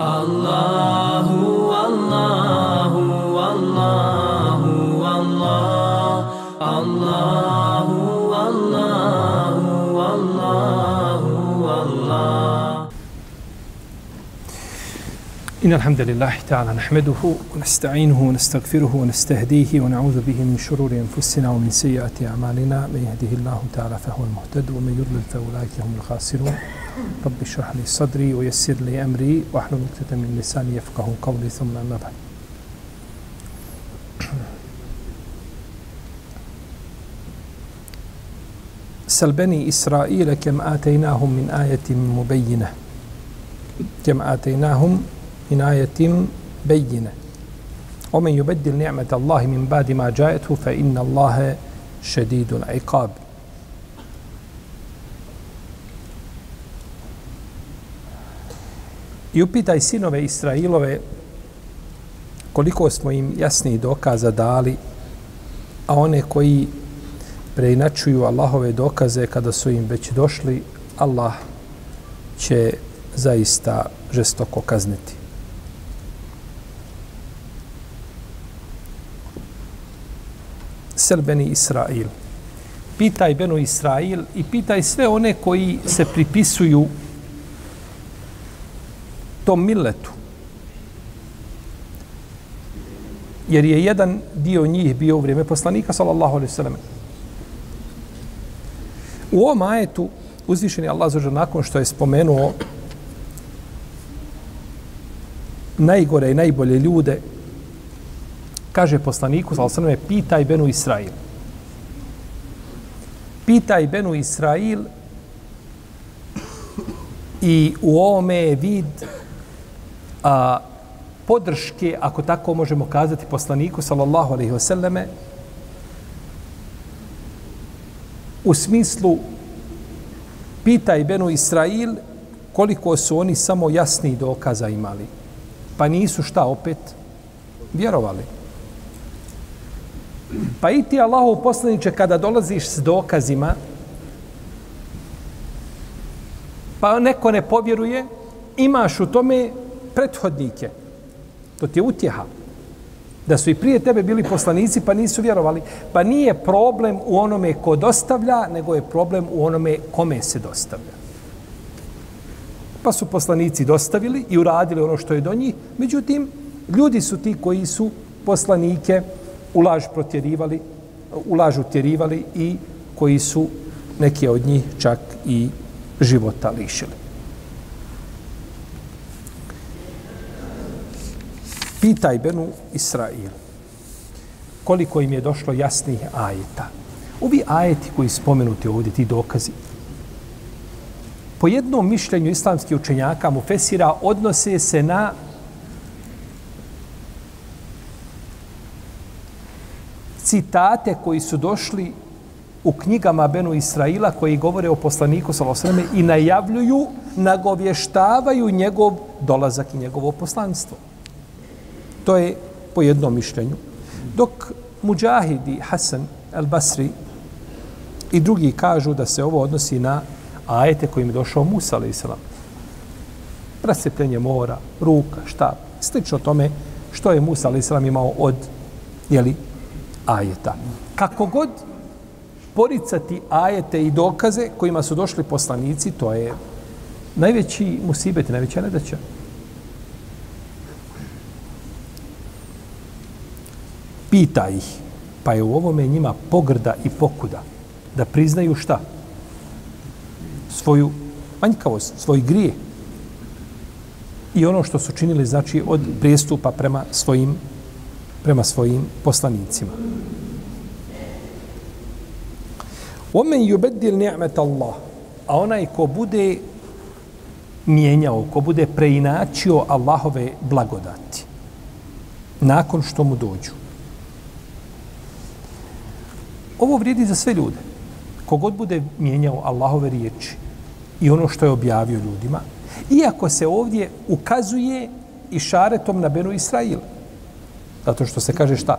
الله إن الحمد لله تعالى نحمده ونستعينه ونستغفره ونستهديه ونعوذ به من شرور أنفسنا ومن سيئات أعمالنا. من يهده الله تعالى فهو المهتد ومن يضلل فأولئك هم الخاسرون. رب اشرح لي صدري ويسر لي أمري واحلل عقدة من لساني يفقه قولي ثم أما بعد. سل بني إسرائيل كم آتيناهم من آية مبينة. كم آتيناهم inayetim bayyina ومن ni'met Allahi min badi ma džajetu fe inna Allahe شديد iqab. I upitaj sinove Israilove koliko smo im jasni dokaza dali, a one koji preinačuju Allahove dokaze kada su im već došli, Allah će zaista žestoko kazniti. Sel Beni Israil. Pitaj Benu Israil i pitaj sve one koji se pripisuju tom milletu. Jer je jedan dio njih bio u vrijeme poslanika, sallallahu alaihi sallam. U ovom ajetu uzvišen je Allah zađer nakon što je spomenuo najgore i najbolje ljude, kaže poslaniku, sallallahu alaihi sallam, pitaj Benu Israil. Pitaj Benu Israil i u ovome je vid a, podrške, ako tako možemo kazati, poslaniku, sallallahu alaihi wasallame, u smislu pitaj Benu Israil koliko su oni samo jasni dokaza imali. Pa nisu šta opet vjerovali. Pa i ti Allahov poslaniče kada dolaziš s dokazima pa neko ne povjeruje, imaš u tome prethodnike. To ti je utjeha. Da su i prije tebe bili poslanici pa nisu vjerovali. Pa nije problem u onome ko dostavlja, nego je problem u onome kome se dostavlja. Pa su poslanici dostavili i uradili ono što je do njih. Međutim, ljudi su ti koji su poslanike dostavili ulaž protjerivali, ulaž utjerivali i koji su neki od njih čak i života lišili. Pitaj Benu Israil koliko im je došlo jasnih ajeta. Ovi ajeti koji spomenuti ovdje, ti dokazi, po jednom mišljenju islamskih učenjaka mu fesira odnose se na citate koji su došli u knjigama Benu Israila koji govore o poslaniku Salosreme i najavljuju, nagovještavaju njegov dolazak i njegovo poslanstvo. To je po jednom mišljenju. Dok Mujahidi Hasan al-Basri i drugi kažu da se ovo odnosi na ajete kojim je došao Musa a.s. Prasjepljenje mora, ruka, štab, slično tome što je Musa a.s. imao od jeli, ajeta. Kako god poricati ajete i dokaze kojima su došli poslanici, to je najveći musibet, najveća nedaća. pita ih, pa je u ovome njima pogrda i pokuda da priznaju šta? Svoju manjkavost, svoj grije. I ono što su činili, znači, od prijestupa prema svojim, prema svojim poslanicima. Omen yubeddil ni'met Allah. A onaj ko bude mijenjao, ko bude preinačio Allahove blagodati nakon što mu dođu. Ovo vrijedi za sve ljude. Kogod bude mijenjao Allahove riječi i ono što je objavio ljudima, iako se ovdje ukazuje i šaretom na Benu Israila. Zato što se kaže šta?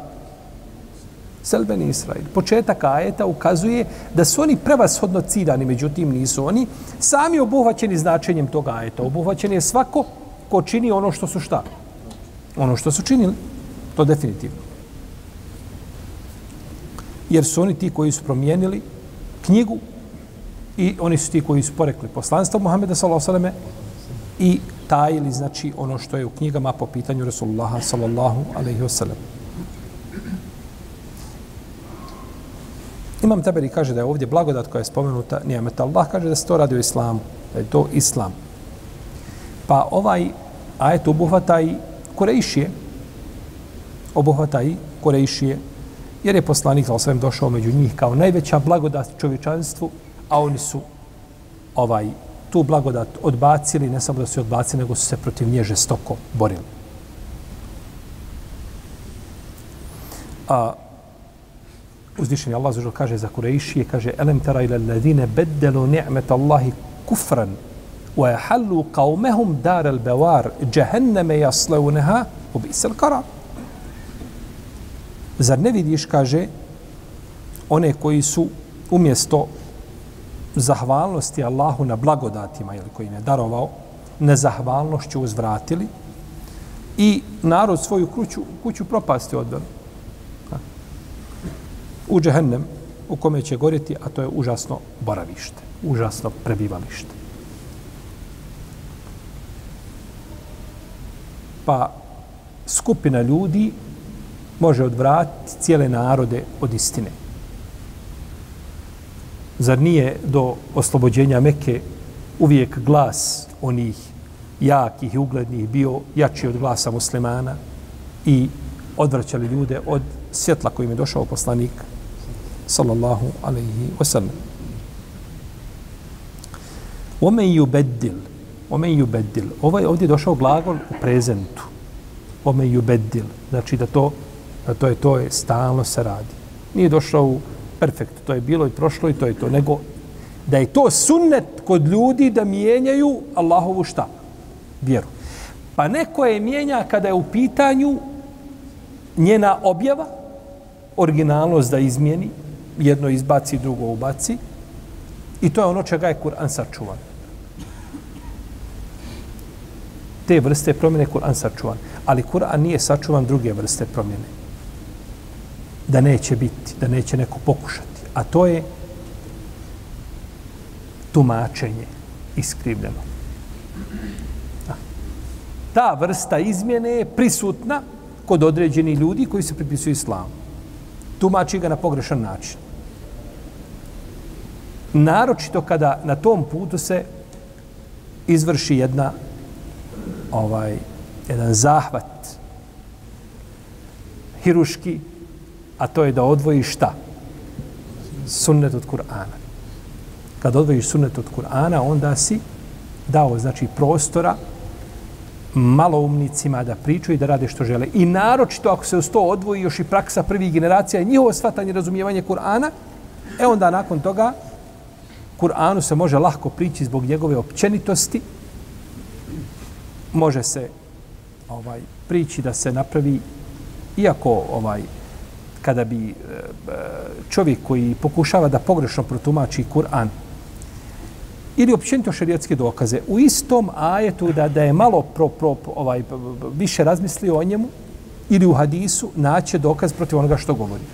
Selbeni Israil. Početak ajeta ukazuje da su oni prevashodno ciljani, međutim nisu oni sami obuhvaćeni značenjem toga ajeta. Obuhvaćen je svako ko čini ono što su šta? Ono što su činili. To definitivno. Jer su oni ti koji su promijenili knjigu i oni su ti koji su porekli poslanstvo Muhammeda s.a.v. i tajili, znači, ono što je u knjigama po pitanju Rasulullaha sallallahu alaihi wasallam. Imam Taberi kaže da je ovdje blagodat koja je spomenuta nijemet. Allah kaže da se to radi u islamu, da je to islam. Pa ovaj ajet obuhvata i Kurejšije, obuhvata i Kurejšije, jer je poslanik sa osvijem došao među njih kao najveća blagodat čovječanstvu, a oni su ovaj tu blagodat odbacili, ne samo da su odbacili, nego su se protiv nje žestoko borili. A uzvišeni Allah zažel kaže za Kurejšije, kaže Elem tera ila ladine beddelu ni'met Allahi kufran wa yahallu qawmahum dar al-bawar jahannama yaslawnaha wa bi'sal qarar Zar ne vidiš, kaže, one koji su umjesto zahvalnosti Allahu na blagodatima ili koji im je darovao, nezahvalnošću uzvratili i narod svoju kuću, kuću propasti odveli. U džehennem u kome će gorjeti, a to je užasno boravište, užasno prebivalište. Pa skupina ljudi može odvratiti cijele narode od istine. Zar nije do oslobođenja Mekke uvijek glas onih jakih i uglednih bio jači od glasa muslimana i odvraćali ljude od svjetla kojim je došao poslanik sallallahu alaihi wasallam. Omen ju beddil, omen ju beddil. Ovo je ovdje došao glagol u prezentu. Omen ju beddil. Znači da to, da to je, to je stalno se radi. Nije došao u perfekt, to je bilo i prošlo i to je to, nego da je to sunnet kod ljudi da mijenjaju Allahovu šta? Vjeru. Pa neko je mijenja kada je u pitanju njena objava, originalnost da izmijeni, jedno izbaci, drugo ubaci, i to je ono čega je Kur'an sačuvan. Te vrste promjene Kur'an sačuvan. Ali Kur'an nije sačuvan druge vrste promjene da neće biti, da neće neko pokušati. A to je tumačenje iskrivljeno. Ta vrsta izmjene je prisutna kod određenih ljudi koji se pripisuju islamu. Tumači ga na pogrešan način. Naročito kada na tom putu se izvrši jedna ovaj jedan zahvat hiruški a to je da odvojiš šta? Sunnet od Kur'ana. Kad odvojiš sunnet od Kur'ana, onda si dao, znači, prostora maloumnicima da pričaju i da rade što žele. I naročito ako se uz to odvoji još i praksa prvih generacija i njihovo shvatanje i razumijevanje Kur'ana, e onda nakon toga Kur'anu se može lahko prići zbog njegove općenitosti. Može se ovaj prići da se napravi iako ovaj kada bi e, čovjek koji pokušava da pogrešno protumači Kur'an ili općenito šerijatske dokaze u istom ajetu da da je malo pro, pro, ovaj više razmislio o njemu ili u hadisu naće dokaz protiv onoga što govori.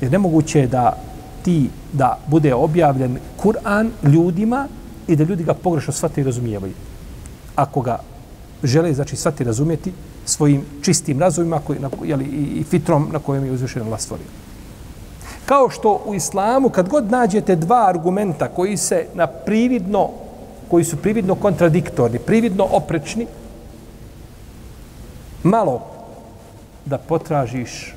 Jer nemoguće je da ti da bude objavljen Kur'an ljudima i da ljudi ga pogrešno shvate i razumijevaju. Ako ga žele znači shvati razumjeti, svojim čistim razumima koji, na, jeli, i, i fitrom na kojem je uzvišen Allah stvorio. Kao što u islamu, kad god nađete dva argumenta koji se na prividno, koji su prividno kontradiktorni, prividno oprečni, malo da potražiš,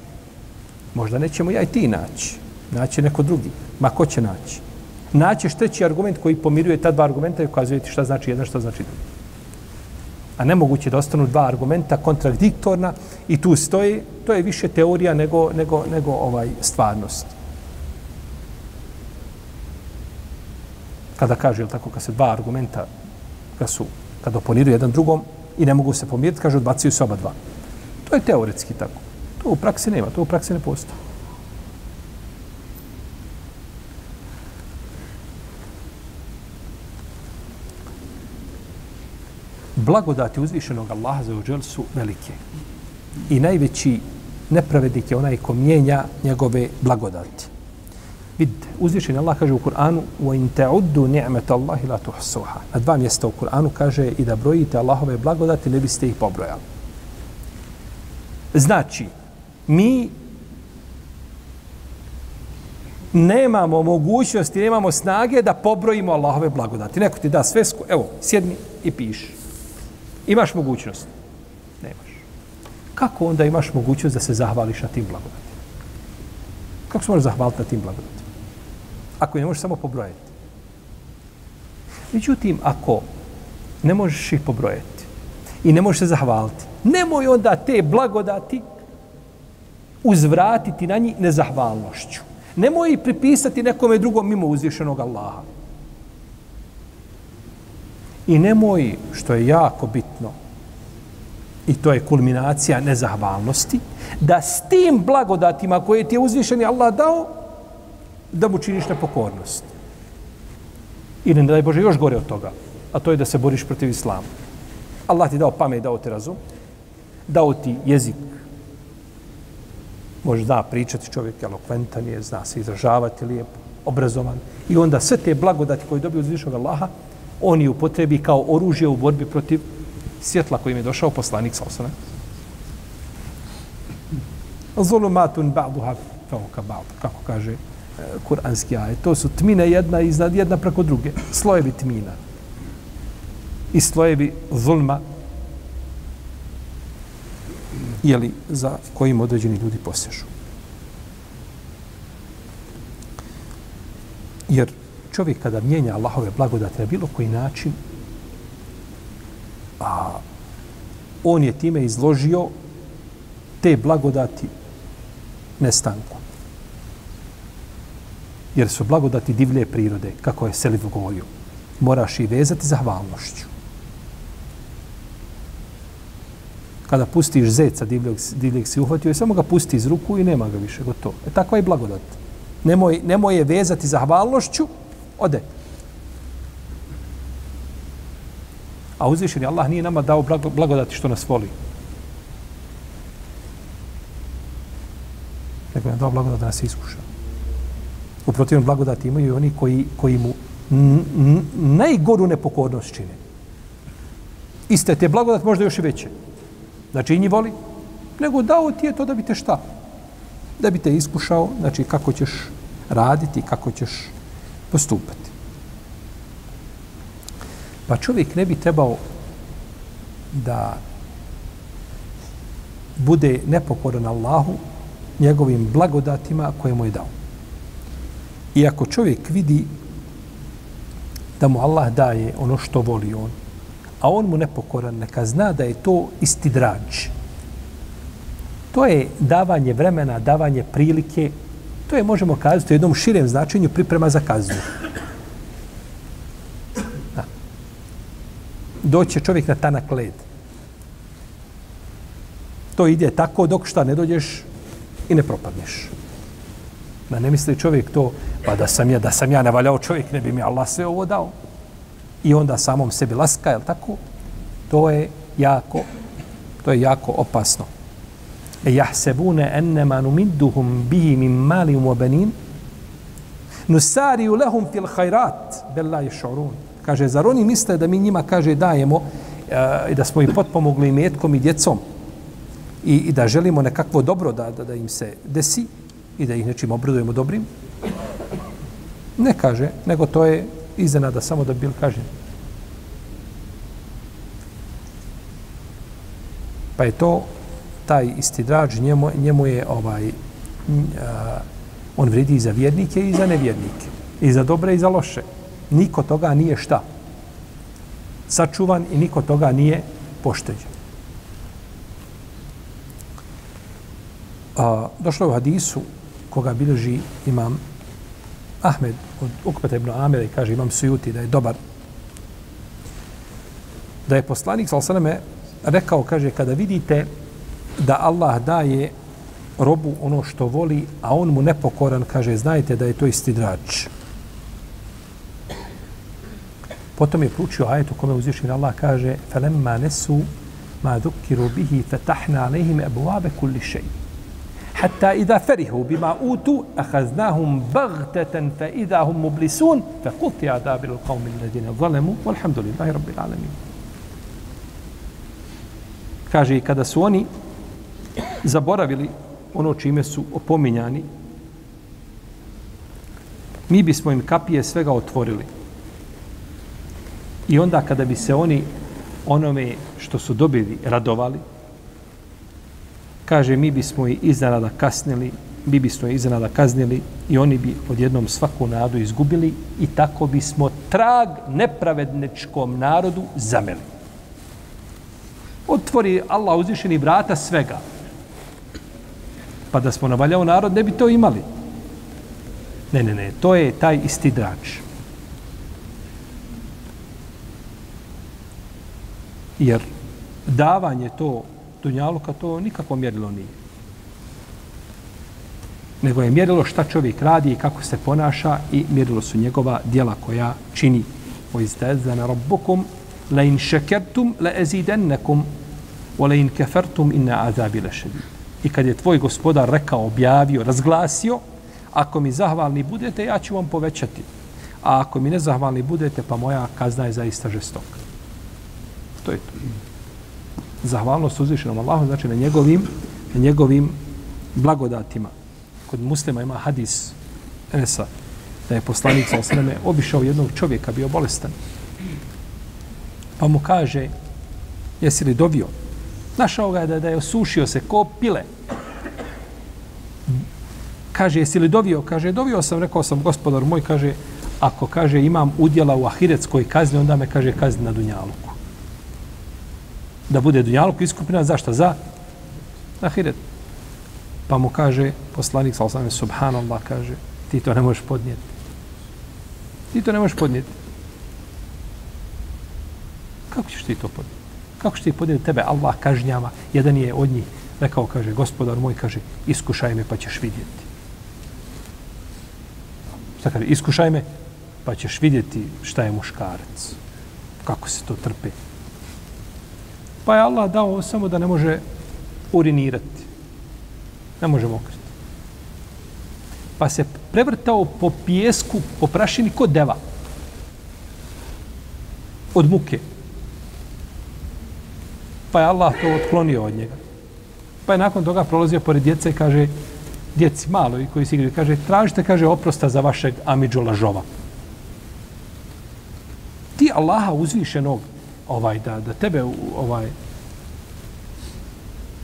možda nećemo ja i ti naći, naći neko drugi, ma ko će naći? Naćeš treći argument koji pomiruje ta dva argumenta i ukazuje ti šta znači jedan, šta znači drugi a nemoguće da ostanu dva argumenta kontradiktorna i tu stoji, to je više teorija nego, nego, nego ovaj stvarnost. Kada kaže, tako, kad se dva argumenta, kad su, kad oponiraju jedan drugom i ne mogu se pomiriti, kaže, odbacuju se oba dva. To je teoretski tako. To u praksi nema, to u praksi ne postoji. blagodati uzvišenog Allaha za uđel su velike. I najveći nepravednik je onaj ko mijenja njegove blagodati. Vidite, uzvišen Allah kaže u Kur'anu وَإِن تَعُدُّ نِعْمَةَ اللَّهِ لَا تُحْسُوهَا Na dva mjesta u Kur'anu kaže i da brojite Allahove blagodati ne biste ih pobrojali. Znači, mi nemamo mogućnosti, nemamo snage da pobrojimo Allahove blagodati. Neko ti da svesku, evo, sjedni i piši. Imaš mogućnost? Nemaš. Kako onda imaš mogućnost da se zahvališ na tim blagodatima? Kako se možeš zahvaliti na tim blagodatima? Ako ne možeš samo pobrojati. Međutim, ako ne možeš ih pobrojati i ne možeš se zahvaliti, nemoj onda te blagodati uzvratiti na njih nezahvalnošću. Nemoj ih pripisati nekome drugom mimo uzvišenog Allaha. I nemoj, što je jako bitno, i to je kulminacija nezahvalnosti, da s tim blagodatima koje ti je uzvišeni Allah dao, da mu činiš nepokornost. Ili ne daj Bože još gore od toga, a to je da se boriš protiv islama. Allah ti dao pamet, dao ti razum, dao ti jezik, može da pričati čovjek, elokventan je, zna se izražavati lijepo, obrazovan. I onda sve te blagodati koje dobiju uzvišnog Allaha, on je upotrebi kao oružje u borbi protiv svjetla kojim je došao poslanik sa osana. Zulumatun ba'duha fauka ba'd, kako kaže e, kuranski ajet. To su tmine jedna iznad jedna preko druge. Slojevi tmina. I slojevi zulma jeli, za kojim određeni ljudi posežu. Jer čovjek kada mijenja Allahove blagodate na bilo koji način, a on je time izložio te blagodati nestanku. Jer su blagodati divlje prirode, kako je Selif govorio. Moraš i vezati zahvalnošću. Kada pustiš zeca divljeg, divljeg si uhvatio i samo ga pusti iz ruku i nema ga više, gotovo. E takva je blagodat. Nemoj, nemoj je vezati zahvalnošću, ode. A uzvišeni Allah nije nama dao blagodati što nas voli. Nego je dao blagodat da nas iskuša. U protivnom blagodati imaju i oni koji, koji mu najgoru nepokornost čine. Iste te blagodat možda još i veće. Znači i njih voli. Nego dao ti je to da bi te šta? Da bi te iskušao, znači kako ćeš raditi, kako ćeš postupati. Pa čovjek ne bi trebao da bude nepokoran Allahu njegovim blagodatima koje mu je dao. I ako čovjek vidi da mu Allah daje ono što voli on, a on mu nepokoran, neka zna da je to istidrađ. To je davanje vremena, davanje prilike, to je, možemo kazati, u jednom širem značenju priprema za kaznu. doće čovjek na tanak led. To ide tako dok šta ne dođeš i ne propadneš. Da ne misli čovjek to, pa da sam ja, da sam ja navaljao čovjek, ne bi mi Allah sve ovo dao. I onda samom sebi laska, je tako? To je jako, to je jako opasno. E jahsebune ennema numidduhum bihi min malim u benin, nusariju lehum fil hajrat, bella je šorun. Kaže, zar oni misle da mi njima, kaže, dajemo eh, i da smo ih potpomogli i metkom i djecom i, i da želimo nekakvo dobro da, da, da im se desi i da ih nečim obradujemo dobrim? Ne kaže, nego to je iznenada samo da bil kaže Pa je to taj isti draž, njemu, njemu je ovaj, uh, on vredi i za vjernike i za nevjernike. I za dobre i za loše niko toga nije šta? Sačuvan i niko toga nije pošteđen. A, došlo je u hadisu koga bilježi imam Ahmed od Ukpeta ibn Amira i kaže imam sujuti da je dobar. Da je poslanik sal rekao, kaže, kada vidite da Allah daje robu ono što voli, a on mu nepokoran, kaže, znajte da je to isti drač. Potom je pručio ajet u kome uzvišen Allah kaže فَلَمَّا نَسُوا مَا ذُكِّرُوا بِهِ فَتَحْنَا عَلَيْهِمْ أَبْوَابَ كُلِّ شَيْءٍ حتى إذا فرحوا بما أوتوا أخذناهم بغتة فإذا هم مبلسون فقطع دابر القوم الذين ظلموا والحمد لله رب العالمين kaže i kada su oni zaboravili ono čime su opominjani mi bismo im kapije svega otvorili i onda kada bi se oni onome što su dobili radovali kaže mi bismo i iznenada kasnili, mi bismo i iznenada kaznili i oni bi odjednom svaku nadu izgubili i tako bismo trag nepravedničkom narodu zameli. Otvori Allah uzvišeni vrata svega. Pa da smo navaljao narod, ne bi to imali. Ne, ne, ne, to je taj isti drač. Jer davanje to dunjaluka to nikako mjerilo nije. Nego je mjerilo šta čovjek radi i kako se ponaša i mjerilo su njegova dijela koja čini. O izdezana rabbukum la in šekertum la ezidennekum o la I kad je tvoj gospodar rekao, objavio, razglasio, ako mi zahvalni budete, ja ću vam povećati. A ako mi nezahvalni budete, pa moja kazna je zaista žestoka. To je to zahvalnost uzvišenom Allahu, znači na njegovim, na njegovim blagodatima. Kod muslima ima hadis Enesa, da je poslanik sa osreme obišao jednog čovjeka, bio bolestan. Pa mu kaže, jesi li dovio? Našao ga je da, da je osušio se ko pile. Kaže, jesi li dovio? Kaže, dovio sam, rekao sam, gospodar moj, kaže, ako kaže imam udjela u ahiretskoj kazni, onda me kaže kazni na dunjaluku da bude Dunjaluku iskupina, zašto? Za ahiret. Pa mu kaže, poslanik sa osam, subhanallah, kaže, ti to ne možeš podnijeti. Ti to ne možeš podnijeti. Kako ćeš ti to podnijeti? Kako ćeš ti podnijeti tebe? Allah kažnjava. Jedan je od njih rekao, kaže, gospodar moj, kaže, iskušaj me pa ćeš vidjeti. Šta kaže? Iskušaj me pa ćeš vidjeti šta je muškarac. Kako se to trpe. Pa je Allah dao samo da ne može urinirati. Ne može mokriti. Pa se prevrtao po pijesku, po prašini kod deva. Od muke. Pa je Allah to otklonio od njega. Pa je nakon toga prolazio pored djece i kaže, djeci malo i koji se igraju, kaže, tražite, kaže, oprosta za vašeg amidžu lažova. Ti Allaha uzvišenog, ovaj da da tebe ovaj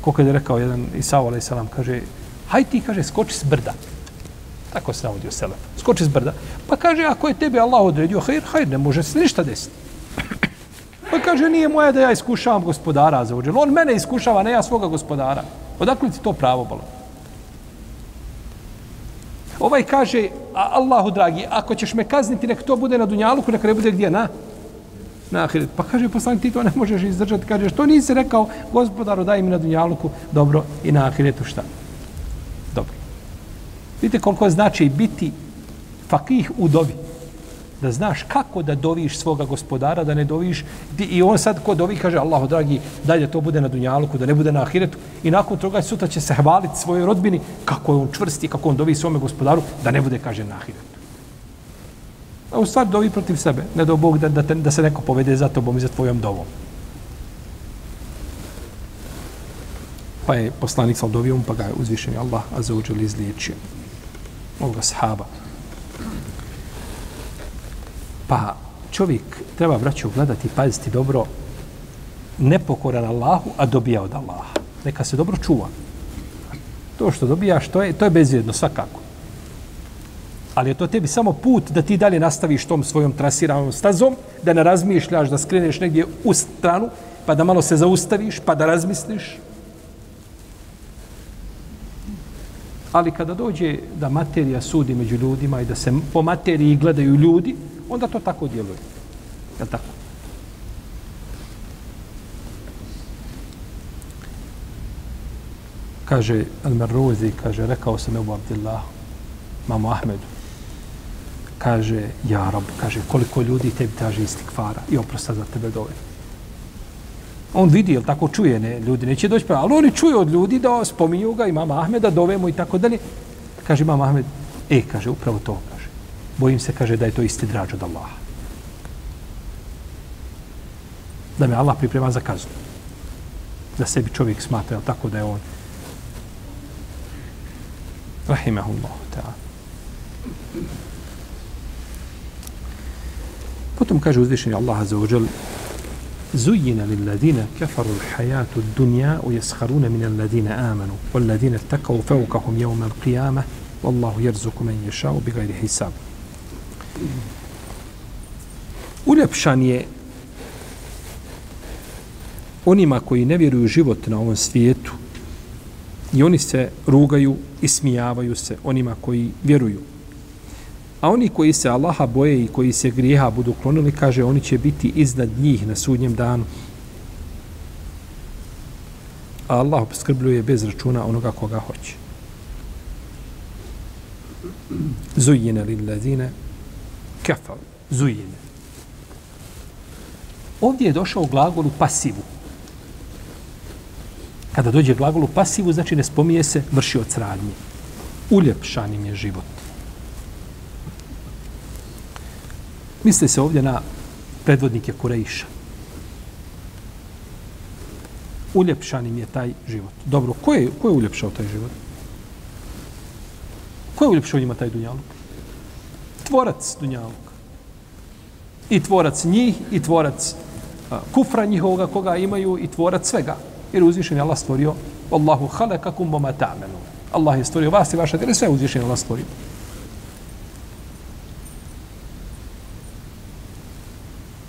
kako je rekao jedan Isao, alaih selam kaže haj ti kaže skoči s brda tako se navodio Selef. skoči s brda pa kaže ako je tebi Allah odredio hajr hajr ne može se ništa desiti pa kaže nije moja da ja iskušavam gospodara za on mene iskušava ne ja svoga gospodara odakle ti to pravo bolo Ovaj kaže, a Allahu dragi, ako ćeš me kazniti, nek to bude na Dunjaluku, nek ne bude gdje, na? na ahiret. Pa kaže poslanik ti to ne možeš izdržati. Kaže što nisi rekao gospodaru daj mi na dunjaluku dobro i na ahiretu šta? Dobro. Vidite koliko znači biti fakih u dobi. Da znaš kako da doviš svoga gospodara, da ne doviš. I on sad ko dovi kaže Allahu dragi daj da to bude na dunjaluku, da ne bude na ahiretu. I nakon toga sutra će se hvaliti svojoj rodbini kako je on čvrsti, kako on dovi svome gospodaru, da ne bude kaže na ahiretu. A u stvari dovi protiv sebe. Ne do Bog da, da, te, da se neko povede za tobom i za tvojom dovom. Pa je poslanik sal dovijom, pa ga je uzvišen Allah, a za uđeli izliječio. Ovoga sahaba. Pa čovjek treba braću, gledati, paziti dobro, nepokoran Allahu, a dobija od Allaha. Neka se dobro čuva. To što dobijaš, to je, to je bezvjedno svakako ali je to tebi samo put da ti dalje nastaviš tom svojom trasiranom stazom, da ne razmišljaš, da skreneš negdje u stranu, pa da malo se zaustaviš, pa da razmisliš. Ali kada dođe da materija sudi među ljudima i da se po materiji gledaju ljudi, onda to tako djeluje. Jel tako? Kaže Al-Marruzi, kaže, rekao sam Ebu Abdillah, mamu Ahmedu, kaže, ja rob, kaže, koliko ljudi tebi traži istikvara i oprosta za tebe dove. On vidi, jel tako čuje, ne, ljudi neće doći pravo, ali oni čuju od ljudi da spominju ga, imama Ahmeda, dovemo i tako dalje. Kaže, imam Ahmed, e, kaže, upravo to. Bojim se, kaže, da je to isti drađ od Allaha. Da me Allah priprema za kaznu. Da sebi čovjek smatra, tako da je on Rahimahullahu ta'ala. Potom kaže uzvišenje Allah za ođel زين للذين كفروا الحياة الدنيا ويسخرون من الذين آمنوا والذين اتقوا فوقهم يوم القيامة والله يرزق من يشاء بغير حساب Uljepšan je onima koji ne vjeruju život na ovom svijetu i oni se rugaju i smijavaju se onima koji vjeruju. A oni koji se Allaha boje i koji se grijeha budu klonili, kaže, oni će biti iznad njih na sudnjem danu. A Allah obskrbljuje bez računa onoga koga hoće. Zujine lillazine Kefal, Zujine. Ovdje je došao glagol u pasivu. Kada dođe glagol u pasivu, znači ne spomije se vrši od sradnje. Uljepšanim je život. Misli se ovdje na predvodnike Kurejiša. Uljepšanim je taj život. Dobro, ko je, ko je uljepšao taj život? Ko je uljepšao njima taj dunjaluk? Tvorac dunjaluka. I tvorac njih, i tvorac a, kufra njihovoga koga imaju, i tvorac svega. Jer uzvišen je Allah stvorio Allahu halakakum boma ta'menu. Allah je stvorio vas i vaše djela, sve uzvišen je Allah stvorio.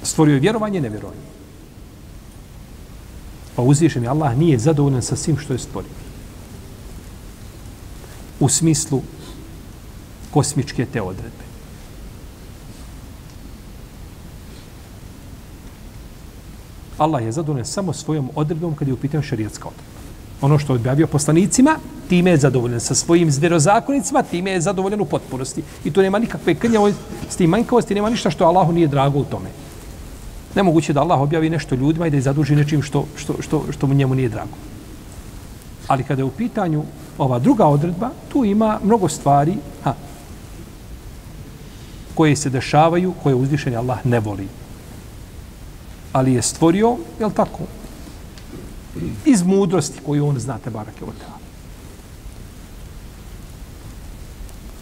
Stvorio je vjerovanje i nevjerovanje. Pa uzvišen je Allah nije zadovoljan sa svim što je stvorio. U smislu kosmičke te odredbe. Allah je zadovoljan samo svojom odredbom kad je u pitanju šarijatska odredba. Ono što je objavio poslanicima, time je zadovoljan sa svojim zverozakonicima, time je zadovoljan u potpunosti. I tu nema nikakve krnjavosti, manjkavosti, nema ništa što Allahu nije drago u tome. Nemoguće da Allah objavi nešto ljudima i da ih zaduži nečim što, što, što, što mu njemu nije drago. Ali kada je u pitanju ova druga odredba, tu ima mnogo stvari ha, koje se dešavaju, koje uzvišenje Allah ne voli ali je stvorio, je tako, iz mudrosti koju on zna te barake od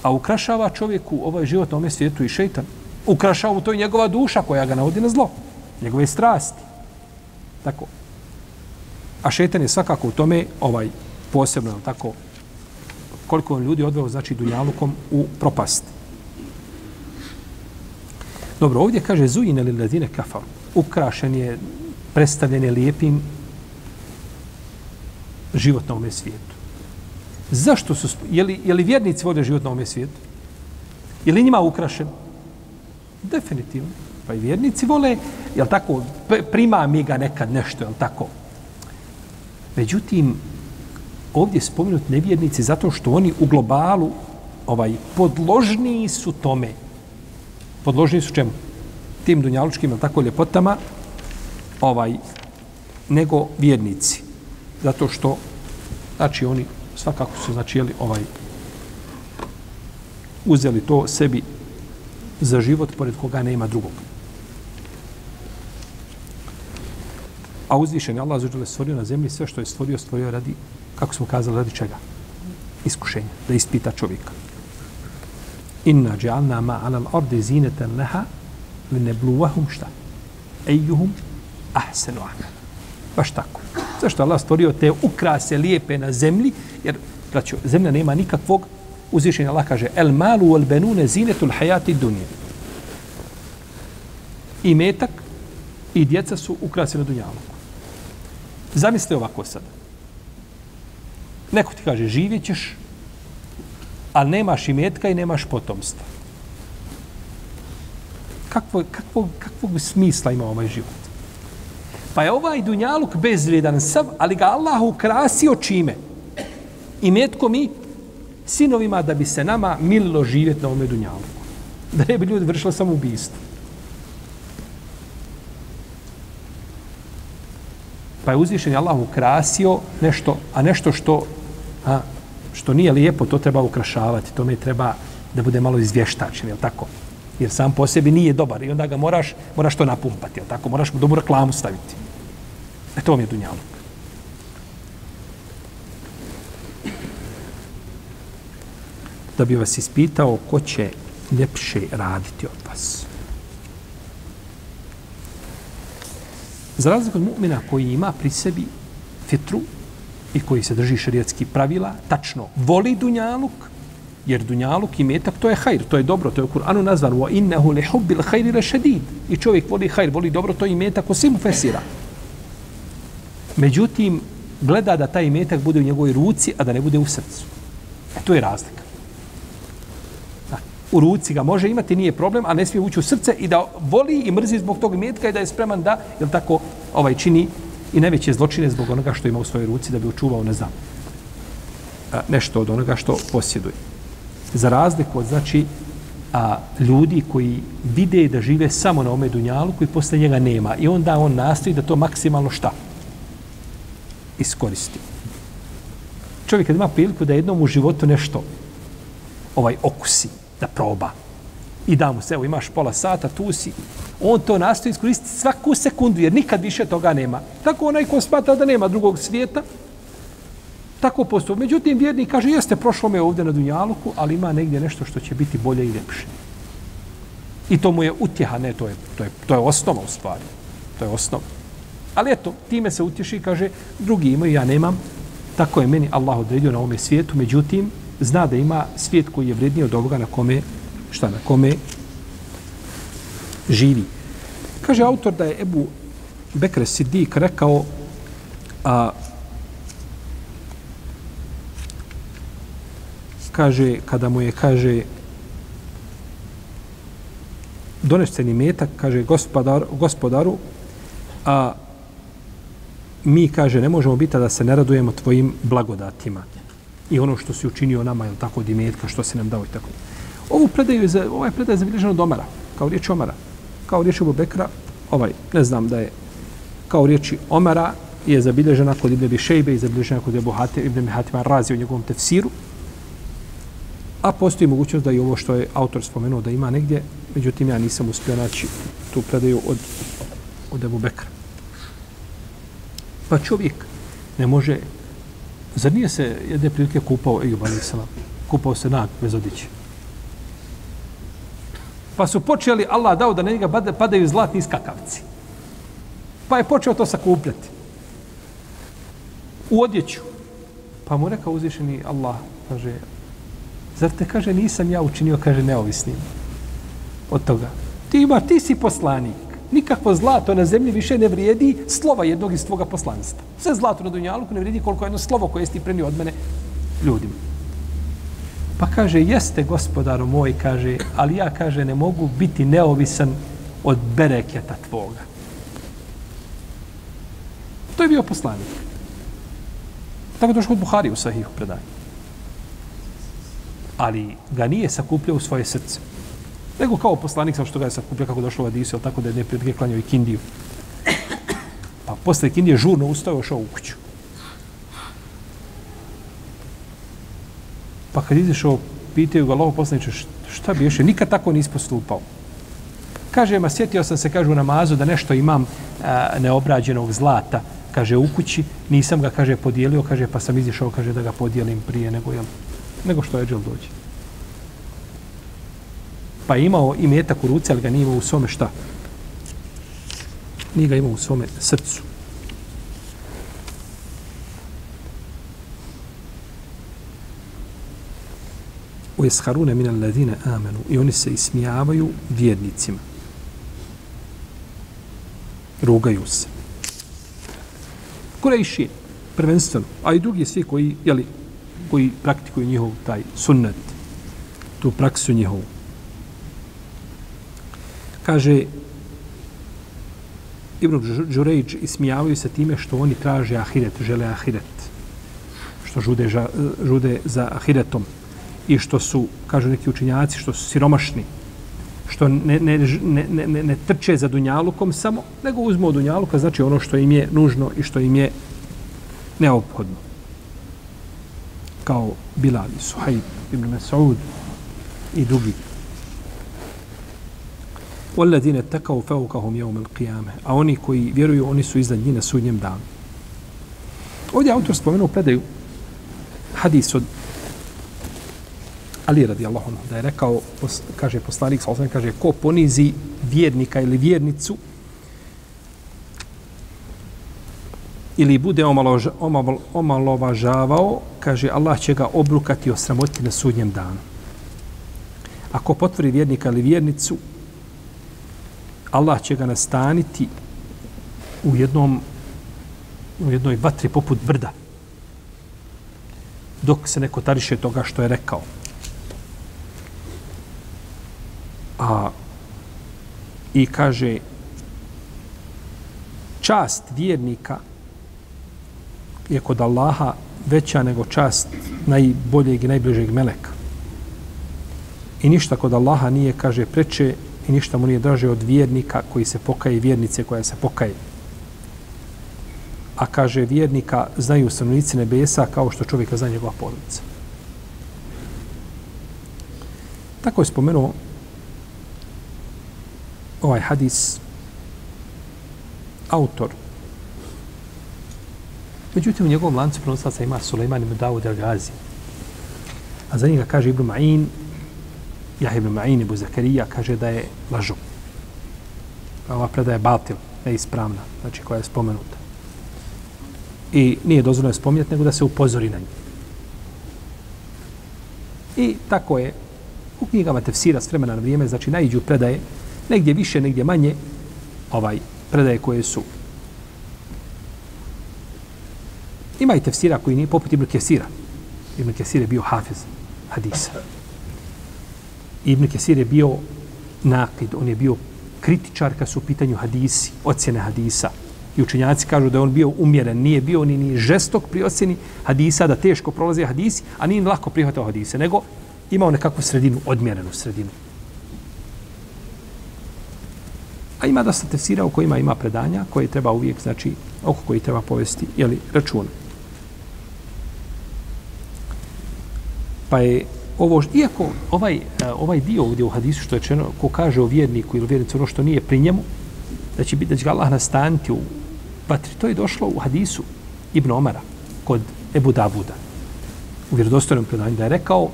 A ukrašava čovjeku ovaj život na ovome svijetu i šeitan. Ukrašava u to i njegova duša koja ga navodi na zlo. Njegove strasti. Tako. A šeitan je svakako u tome ovaj posebno, tako, koliko on ljudi odveo, znači, dunjalukom u propast. Dobro, ovdje kaže Zujine li ladine kafaru ukrašen je, predstavljen je lijepim život na ovome svijetu. Zašto su, je li, je li vjernici vode život na ovome svijetu? Je li njima ukrašen? Definitivno. Pa i vjernici vole, jel tako, prima mi ga nekad nešto, jel tako? Međutim, ovdje spominut nevjernici zato što oni u globalu ovaj podložni su tome. Podložni su čemu? Tim dunjalučkim tako ljepotama ovaj nego vjernici zato što znači oni svakako su znači jeli, ovaj uzeli to sebi za život pored koga nema drugog. A uzvišen je Allah zađele stvorio na zemlji sve što je stvorio, stvorio radi, kako smo kazali, radi čega? Iskušenja, da ispita čovjeka. Inna džalna ma alal ardi zineten leha li šta? Ejuhum ahsenu amal. Baš tako. Zašto Allah stvorio te ukrase lijepe na zemlji? Jer, braćo, zemlja nema nikakvog uzvišenja. Allah kaže, el malu el benune zinetul hajati dunje. I metak i djeca su ukrase na dunjalu. Zamislite ovako sad. Neko ti kaže, živjet ćeš, ali nemaš i metka i nemaš potomstva kakvo, kakvo, kakvog smisla ima ovaj život. Pa je ovaj dunjaluk bezvrijedan sav, ali ga Allah ukrasio čime? I metko mi sinovima da bi se nama mililo živjeti na ovome dunjaluku. Da ne bi ljudi vršili samo ubijstvo. Pa je uzvišen Allah ukrasio nešto, a nešto što, a, što nije lijepo, to treba ukrašavati. tome treba da bude malo izvještačen, je tako? Jer sam po sebi nije dobar i onda ga moraš, moraš to napumpati, jel tako? Moraš mu dobru reklamu staviti. E to vam je dunjaluk. Da bi vas ispitao ko će ljepše raditi od vas. Za razliku od mu'mina koji ima pri sebi fitru i koji se drži šarijetski pravila, tačno voli dunjaluk, jer dunjaluk i metak to je hajr, to je dobro, to je u Kur'anu nazvan wa innahu li hubbil hajri la šedid. I čovjek voli hajr, voli dobro, to je i metak ko mu fesira. Međutim, gleda da taj metak bude u njegovoj ruci, a da ne bude u srcu. E, to je razlika u ruci ga može imati, nije problem, a ne smije ući u srce i da voli i mrzi zbog tog metka i da je spreman da, jel tako, ovaj čini i najveće zločine zbog onoga što ima u svojoj ruci da bi očuvao, ne znam, nešto od onoga što posjeduje. Za razliku od, znači, a, ljudi koji vide da žive samo na ome dunjalu koji posle njega nema i onda on nastoji da to maksimalno šta? Iskoristi. Čovjek kad ima priliku da jednom u životu nešto ovaj okusi, da proba. I da mu se, evo imaš pola sata, tu si. On to nastoji iskoristiti svaku sekundu, jer nikad više toga nema. Tako onaj ko smatra da nema drugog svijeta, tako postoji. Međutim, vjernik kaže, jeste, prošlo me ovdje na Dunjaluku, ali ima negdje nešto što će biti bolje i ljepše. I to mu je utjeha, ne, to je, to je, to je osnova u stvari. To je osnova. Ali eto, time se utješi i kaže, drugi imaju, ja nemam. Tako je meni Allah odredio na ovome svijetu, međutim, zna da ima svijet koji je vredniji od ovoga na kome, šta, na kome živi. Kaže autor da je Ebu Bekre Siddiq rekao a, kaže, kada mu je, kaže, doneseni metak, kaže, gospodar, gospodaru, a mi, kaže, ne možemo biti da se ne radujemo tvojim blagodatima i ono što si učinio nama, jel tako, od imetka, što si nam dao i tako. Ovu predaju je, za, ovaj predaj je zabilježen od Omara, kao riječ Omara. Kao riječ Ebu Bekra, ovaj, ne znam da je, kao riječi Omara je zabilježena kod Ibn Bišejbe i zabilježena kod Ebu Hate, Ibn Hatima razi u njegovom tefsiru. A postoji mogućnost da i ovo što je autor spomenuo da ima negdje, međutim ja nisam uspio naći tu predaju od, od Ebu Bekra. Pa čovjek ne može Zar nije se jedne prilike kupao Ejub a.s. Kupao se nag bez odiće. Pa su počeli, Allah dao da na njega padaju zlatni skakavci. Pa je počeo to sakupljati. U odjeću. Pa mu rekao uzvišeni Allah, kaže, zar te kaže nisam ja učinio, kaže neovisnim od toga. Ti ima, ti si poslanik nikakvo zlato na zemlji više ne vrijedi slova jednog iz tvoga poslanstva. Sve zlato na Dunjaluku ne vrijedi koliko jedno slovo koje ti prenio od mene ljudima. Pa kaže, jeste gospodaro moj, kaže, ali ja, kaže, ne mogu biti neovisan od bereketa tvoga. To je bio poslanik. Tako došlo od Buhari u sahihu predanju. Ali ga nije sakupljao u svoje srce nego kao poslanik sam što ga je sakupljao kako došlo u Adisu, tako da je neprijatelj klanjao i Kindiju. Pa posle Kindije žurno ustao šao u kuću. Pa kad izišao, pitaju ga lovo poslaniče, šta bi još, nikad tako nisi postupao. Kaže, ma sjetio sam se, kaže u namazu, da nešto imam a, neobrađenog zlata, kaže, u kući, nisam ga, kaže, podijelio, kaže, pa sam izišao, kaže, da ga podijelim prije nego, jel, nego što je džel dođe pa je imao i metak u ruci, ali ga nije imao u svome šta? Nije ga imao u svome srcu. U esharune min alladine amenu i oni se ismijavaju vjernicima. Rugaju se. Kurejši, prvenstveno, a i drugi svi koji, jeli, koji praktikuju njihov taj sunnet, tu praksu njihovu kaže Ibn Đurejđ ismijavaju se time što oni traže ahiret, žele ahiret. Što žude, ža, žude za ahiretom. I što su, kažu neki učinjaci, što su siromašni. što ne, ne, ne, ne, ne, ne trče za dunjalukom samo, nego uzmu od dunjaluka, znači ono što im je nužno i što im je neophodno Kao Bilal i Suhajb, Ibn Mas'ud i drugi. وَالَّذِينَ تَكَوْ فَوْكَهُمْ يَوْمَ الْقِيَامَ A oni koji vjeruju, oni su iznad njih na sudnjem danu. Ovdje autor spomenuo predaju hadis od Ali radijallahu anhu, da je rekao, kaže poslanik, sa osam, kaže, ko ponizi vjernika ili vjernicu, ili bude omalož, omal, omalovažavao, kaže, Allah će ga obrukati i osramoti na sudnjem danu. Ako potvori vjernika ili vjernicu, Allah će ga nastaniti u jednom u jednoj vatri poput brda dok se neko tariše toga što je rekao. A i kaže čast vjernika je kod Allaha veća nego čast najboljeg i najbližeg meleka. I ništa kod Allaha nije, kaže, preče i ništa mu nije draže od vjernika koji se pokaje i vjernice koja se pokaje. A kaže, vjernika znaju stanovnici nebesa kao što čovjeka zna njegova porodica. Tako je spomenuo ovaj hadis autor. Međutim, u njegovom lancu prenoslaca ima Suleiman ibn Dawud al-Gazi. A za njega kaže Ibn Ma'in, Jah ibn Ma'in ibn Zakarija, kaže da je lažo. Ova predaja je batil, neispravna, znači koja je spomenuta. I nije dozvoljeno je spominjati, nego da se upozori na nju. I tako je u knjigama tefsira s vremena na vrijeme, znači najđu predaje negdje više, negdje manje, ovaj predaje koje su ima i tefsira koji nije poput Ibn Kesira. Ibn Kesir je bio hafiz hadisa. Ibn Kesir je bio nakid, on je bio kritičar kad su u pitanju hadisi, ocjene hadisa. I učenjaci kažu da je on bio umjeren, nije bio ni, ni žestok pri ocjeni hadisa, da teško prolaze hadisi, a nije lako prihvatao hadise, nego imao nekakvu sredinu, odmjerenu sredinu. A ima dosta tefsira u kojima ima predanja koje treba uvijek, znači, oko koji treba povesti, jeli, račun. Pa je ovo, iako ovaj, e, ovaj dio ovdje u hadisu što je čeno, ko kaže o vjerniku ili vjernicu ono što nije pri njemu, da će, biti, da će ga Allah nastaniti u vatri, to je došlo u hadisu Ibn Omara kod Ebu Davuda u vjerodostojnom predanju da je rekao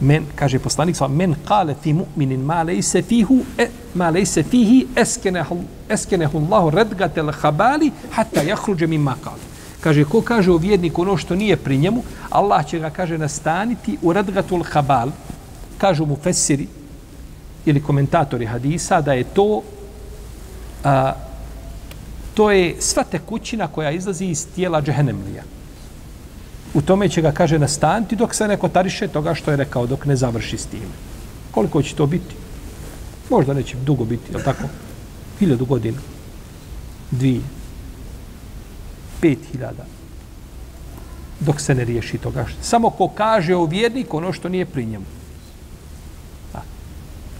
men, kaže poslanik sa men kale fi mu'minin ma lejse fihu, e, ma lejse fihi eskenehu, eskenehu Allahu redgatel habali hatta jahruđe mimma kale. Kaže, ko kaže o vjedniku ono što nije pri njemu, Allah će ga, kaže, nastaniti u radgatul habal, kažu mu fesiri ili komentatori hadisa, da je to a, to je sva tekućina koja izlazi iz tijela džehennemlija u tome će ga, kaže, nastaniti dok se neko tariše toga što je rekao, dok ne završi s tim. Koliko će to biti? Možda neće dugo biti, je tako? Hiljadu godina. Dvije. Pet hiljada. Dok se ne riješi toga. Samo ko kaže o vjerniku ono što nije pri njemu. A,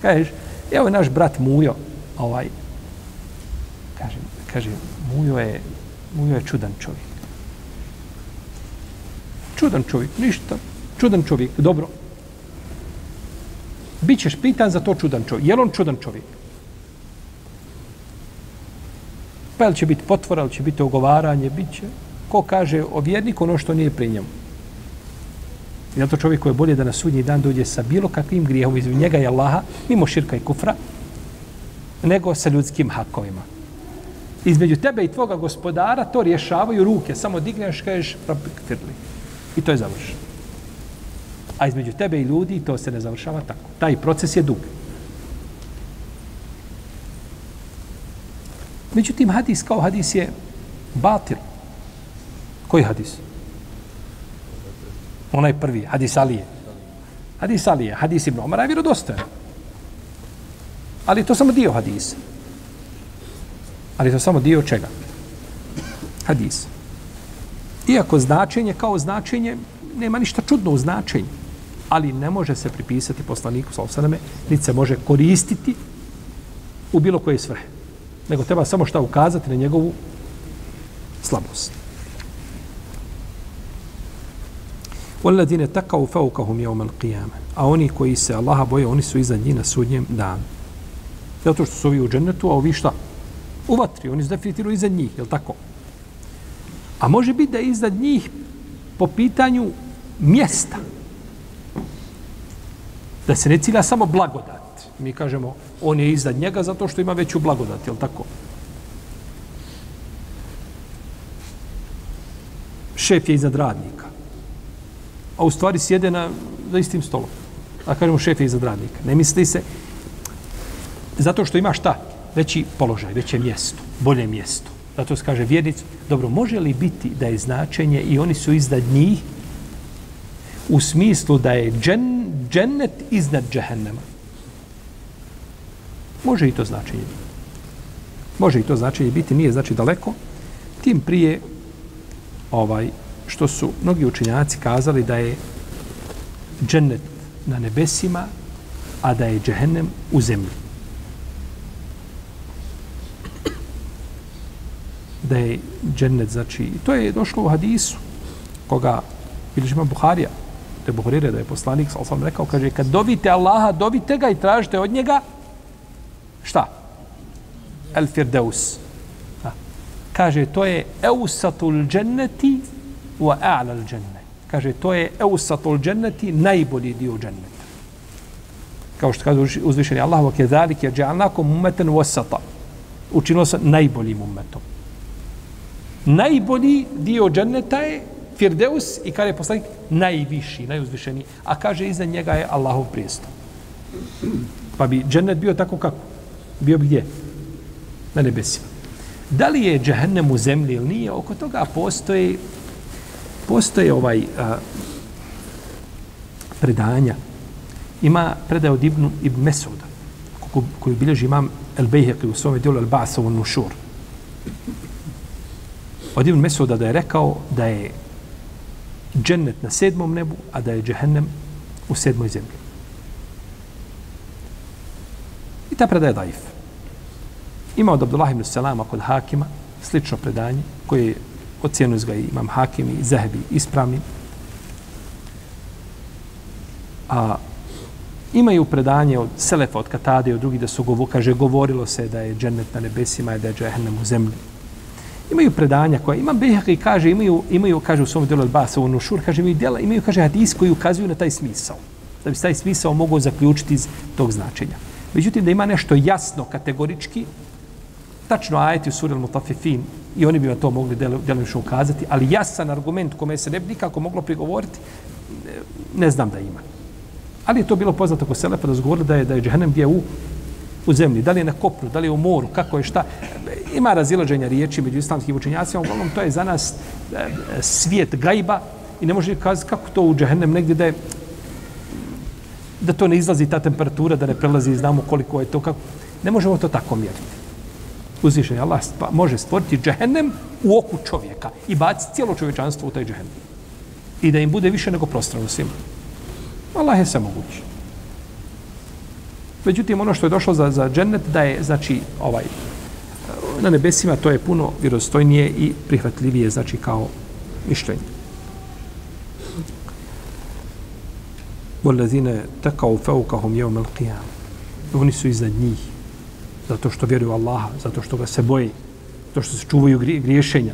Kažeš, evo je naš brat Mujo, ovaj, kaže, kaže, Mujo je, Mujo je čudan čovjek. Čudan čovjek, ništa. Čudan čovjek, dobro. Bićeš pitan za to čudan čovjek. Je on čudan čovjek? Pa će biti potvora, će biti ogovaranje, bit će. Ko kaže o vjerniku ono što nije pri njemu? I zato čovjek koji je bolje da na sudnji dan dođe sa bilo kakvim grijehom iz njega i Allaha, mimo širka i kufra, nego sa ljudskim hakovima. Između tebe i tvoga gospodara to rješavaju ruke. Samo digneš, kažeš, firli. I to je završeno. A između tebe i ljudi to se ne završava tako. Taj proces je dug. Međutim, hadis kao hadis je batil. Koji hadis? Onaj prvi, hadis Alije. Hadis Alije, hadis Ibn Omara je vjerodostojan. Ali to samo dio hadisa. Ali to samo dio čega? Hadis. Iako značenje kao značenje, nema ništa čudno u značenju. Ali ne može se pripisati poslaniku sa osaname, niti se može koristiti u bilo koje svrhe Nego treba samo šta ukazati na njegovu slabost. وَالَّذِينَ تَقَوْا فَوْكَهُمْ يَوْمَ الْقِيَامَ A oni koji se Allaha boje, oni su iza njih na sudnjem danu. Zato što su ovi u džennetu, a ovi šta? U vatri, oni su definitivno iza njih, je tako? A može biti da je iza njih po pitanju mjesta. Da se ne cilja samo blagodat. Mi kažemo, on je iznad njega zato što ima veću blagodat, je tako? Šef je iznad radnika. A u stvari sjede na, za istim stolom. A kažemo, šef je iznad radnika. Ne misli se, zato što ima šta? Veći položaj, veće mjesto, bolje mjesto. Zato se kaže vjernic, dobro, može li biti da je značenje i oni su iznad njih u smislu da je džen, džennet iznad džehennema? Može i to značenje biti. Može i to značenje biti, nije znači daleko. Tim prije ovaj što su mnogi učinjaci kazali da je džennet na nebesima, a da je džehennem u zemlji. Da je džennet, znači, to je došlo u hadisu, koga bilježi ima Buharija, te Buharire, da je poslanik, sal sam rekao, kaže, kad dovite Allaha, dovite ga i tražite od njega, šta? El Firdeus. Kaže, to je eusatul dženneti wa a'la al dženne. Kaže, to je eusatul dženneti, najbolji dio dženneta. Kao što kaže uzvišeni Allah, wa zalik je dža'alnakom umeten wasata. Učinilo se najboljim umetom. Najbolji dio dženneta je Firdeus i kaže poslanik najviši, najuzvišeniji. A kaže iza njega je Allahov prijestup. Pa bi džennet bio tako kako? Bio bi gdje? Na nebesima. Da li je džehennem u zemlji ili nije? Oko toga postoje, postoje ovaj a, predanja. Ima predaj od Ibnu Ibn Mesuda, koju bilježi imam El Bejheqi u svome dijelu El Ba'sa u Nušur. Od Ibn Mesuda da je rekao da je džennet na sedmom nebu, a da je džehennem u sedmoj zemlji. I ta predaja je daif. Ima od Abdullah ibn Salama kod Hakima slično predanje koje je ocjenu ga imam Hakim i Zahebi ispravni. A imaju predanje od Selefa, od Katade, od drugih da su govo, kaže, govorilo se da je džennet na nebesima i da je džehennem u zemlji. Imaju predanja koja, imam Behaka i kaže, imaju, imaju, kaže u svom delu od Basa, u Nušur, kaže, imaju, djela, imaju, kaže, hadis koji ukazuju na taj smisao. Da bi taj smisao mogao zaključiti iz tog značenja. Međutim, da ima nešto jasno, kategorički, tačno ajeti u suri al-Mutafifin i oni bi vam to mogli delimično ukazati, ali jasan argument kome se ne bi nikako moglo prigovoriti, ne znam da ima. Ali je to bilo poznato ko Selefa da zgovorili da je, da je džehennem gdje u, u zemlji, da li je na kopru, da li je u moru, kako je šta. Ima razilaženja riječi među islamskim učenjacima, uglavnom to je za nas e, svijet gajba i ne može kazati kako to u džehennem negdje da je da to ne izlazi ta temperatura, da ne prelazi, znamo koliko je to, kako. Ne možemo to tako mjeriti uzvišen Allah stva, može stvoriti džehennem u oku čovjeka i baciti cijelo čovječanstvo u taj džehennem. I da im bude više nego prostrano svima. Allah je sve mogući. Međutim, ono što je došlo za, za džennet, da je, znači, ovaj, na nebesima, to je puno vjerostojnije i prihvatljivije, znači, kao mišljenje. وَالَّذِينَ تَكَوْ فَوْكَهُمْ يَوْمَ الْقِيَامِ Oni su iznad njih zato što vjeruju Allaha, zato što ga se boje, zato što se čuvaju griješenja.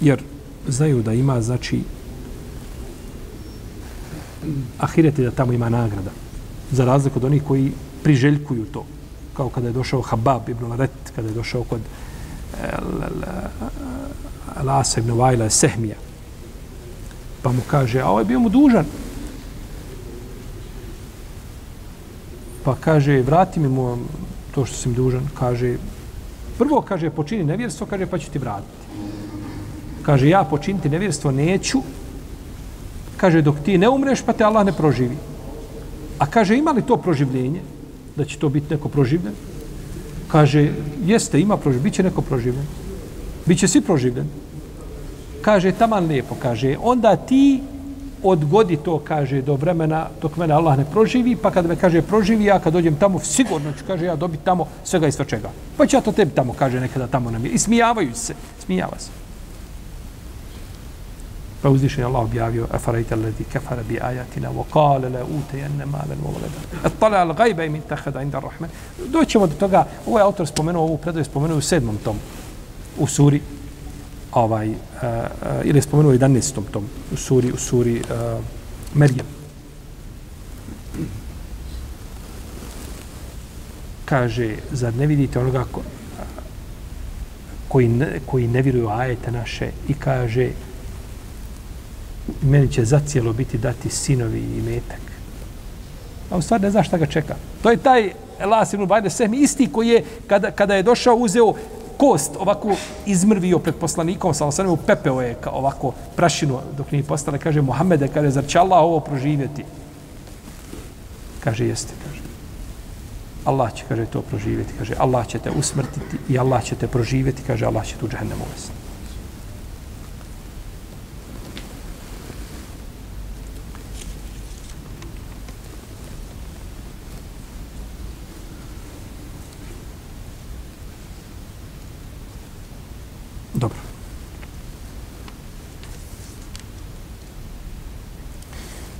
Jer znaju da ima, znači, ahireti da tamo ima nagrada. Za razliku od onih koji priželjkuju to. Kao kada je došao Habab ibn Laret, kada je došao kod eh, Lasa ibn Vajla Sehmija, Pa mu kaže, a ovaj bio mu dužan. Pa kaže, vrati mi mu to što sam dužan. Kaže, prvo kaže, počini nevjerstvo, kaže, pa ću ti vratiti. Kaže, ja počiniti nevjerstvo neću. Kaže, dok ti ne umreš, pa te Allah ne proživi. A kaže, ima li to proživljenje? Da će to biti neko proživljen? Kaže, jeste, ima proživljenje, bit će neko proživljen. Biće svi proživljeni kaže taman lijepo, kaže, onda ti odgodi to, kaže, do vremena dok mene Allah ne proživi, pa kad me kaže proživi, ja kad dođem tamo, sigurno ću, kaže, ja dobiti tamo svega i svačega. Pa ću ja to tebi tamo, kaže, nekada tamo nam je. I smijavaju se, smijava se. Pa uzviše je Allah objavio, afarajte ledi kefara bi ajatina, wa kale le ute jenne malen u voleda. Et tala al gajba im intahada inda rahman. Doćemo do toga, ovaj autor spomenuo, ovu predaju spomenuo u sedmom tomu, u suri, ovaj, uh, ili je spomenuo u 11. tom, u suri, u suri eh, uh, Merjem. Kaže, zar ne vidite onoga ko, koji, ne, koji ne vjeruju ajete naše i kaže, meni će zacijelo biti dati sinovi i metak. A u stvari ne zna šta ga čeka. To je taj Elas ibn Bajde Sehmi, isti koji je, kada, kada je došao, uzeo kost ovako izmrvio pred poslanikom, sa osanem u pepeo je kao ovako prašinu dok nije postala. kaže Mohamede, kaže, zar će Allah ovo proživjeti? Kaže, jeste, kaže. Allah će, kaže, to proživjeti, kaže, Allah će te usmrtiti i Allah će te proživjeti, kaže, Allah će tu džahnem uvesti.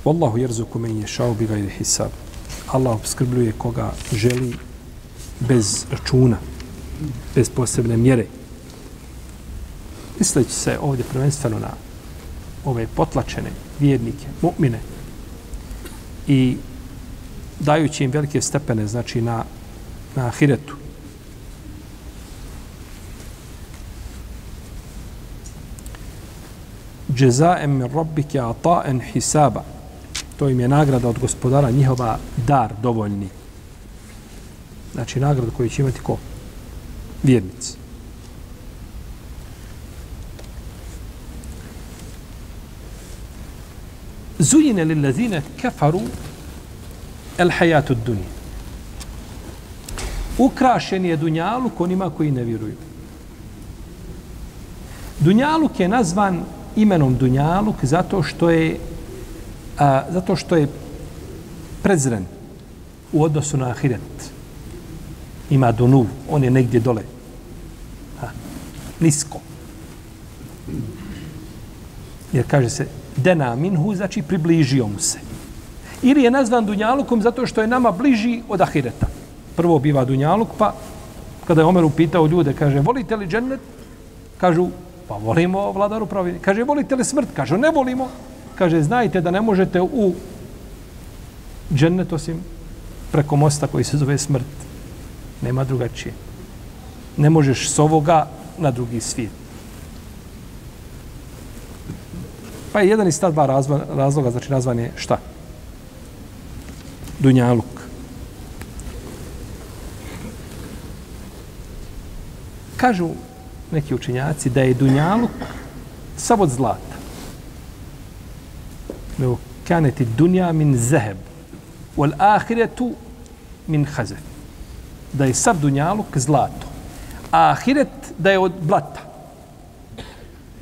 Wallahu jerzuku men je šao bi gajde hisab. Allah obskrbljuje koga želi bez računa, bez posebne mjere. Misleći se ovdje prvenstveno na ove potlačene vjernike, mu'mine, i dajući im velike stepene, znači na, na ahiretu, džezaem min rabbike ata'en hisaba. To im je nagrada od gospodara njihova dar dovoljni. Znači nagrada koju će imati ko? Vjernici. Zujine li lazine kefaru el hajatu dunije. Ukrašen je Dunjaluk onima koji ne vjeruju. Dunjaluk je nazvan imenom Dunjaluk zato što je a, zato što je prezren u odnosu na Ahiret. Ima Dunu, on je negdje dole. Ha, nisko. Jer kaže se Dena minhu, znači približio mu se. Ili je nazvan Dunjalukom zato što je nama bliži od Ahireta. Prvo biva Dunjaluk, pa kada je Omer upitao ljude, kaže, volite li džennet? Kažu, Pa volimo vladaru pravi. Kaže, volite li smrt? Kažu, ne volimo. Kaže, znajte da ne možete u džennet osim preko mosta koji se zove smrt. Nema drugačije. Ne možeš s ovoga na drugi svijet. Pa je jedan iz ta dva razloga, znači nazvan je šta? Dunjaluk. Kažu neki učenjaci da je dunjaluk sav od zlata. لو كانت الدنيا min ذهب wal من min. Da je sav dunjaluk zlato. A ahiret da je od blata.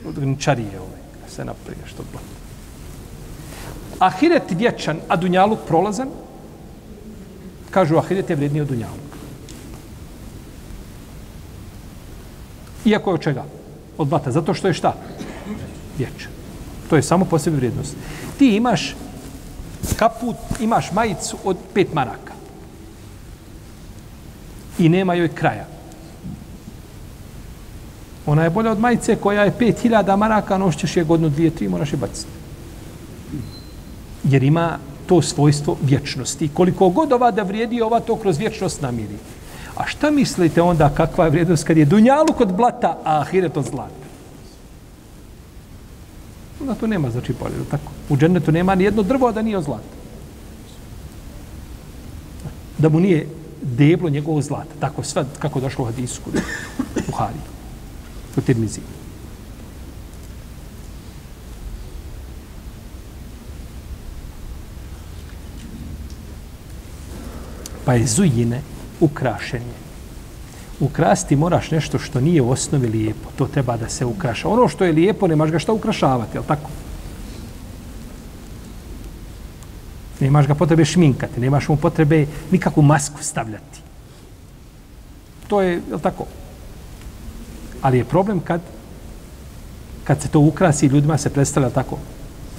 Od gničarije ove. Se naprije što blata. Ahiret vječan, a dunjaluk prolazan, kažu ahiret je vredniji od dunjaluka. Iako je od čega? Od blata. Zato što je šta? Vječan. To je samo po sebi vrijednost. Ti imaš kaput, imaš majicu od pet maraka. I nema joj kraja. Ona je bolja od majice koja je pet hiljada maraka, nošćeš je godinu, dvije, tri, moraš je baciti. Jer ima to svojstvo vječnosti. Koliko god ova da vrijedi, ova to kroz vječnost namiri. A šta mislite onda kakva je vrijednost kad je dunjalu kod blata, a ahiret od zlata? Onda to nema znači bolje, tako? U džennetu nema ni jedno drvo da nije od zlata. Da mu nije deblo njegovo zlata. Tako sve kako došlo u hadisu kod Buhari. U Tirmizi. Pa je zujine, ukrašenje. Ukrasti moraš nešto što nije u osnovi lijepo. To treba da se ukraša. Ono što je lijepo, nemaš ga šta ukrašavati, jel tako? Nemaš ga potrebe šminkati, nemaš mu potrebe nikakvu masku stavljati. To je, jel tako? Ali je problem kad kad se to ukrasi ljudima se predstavlja tako.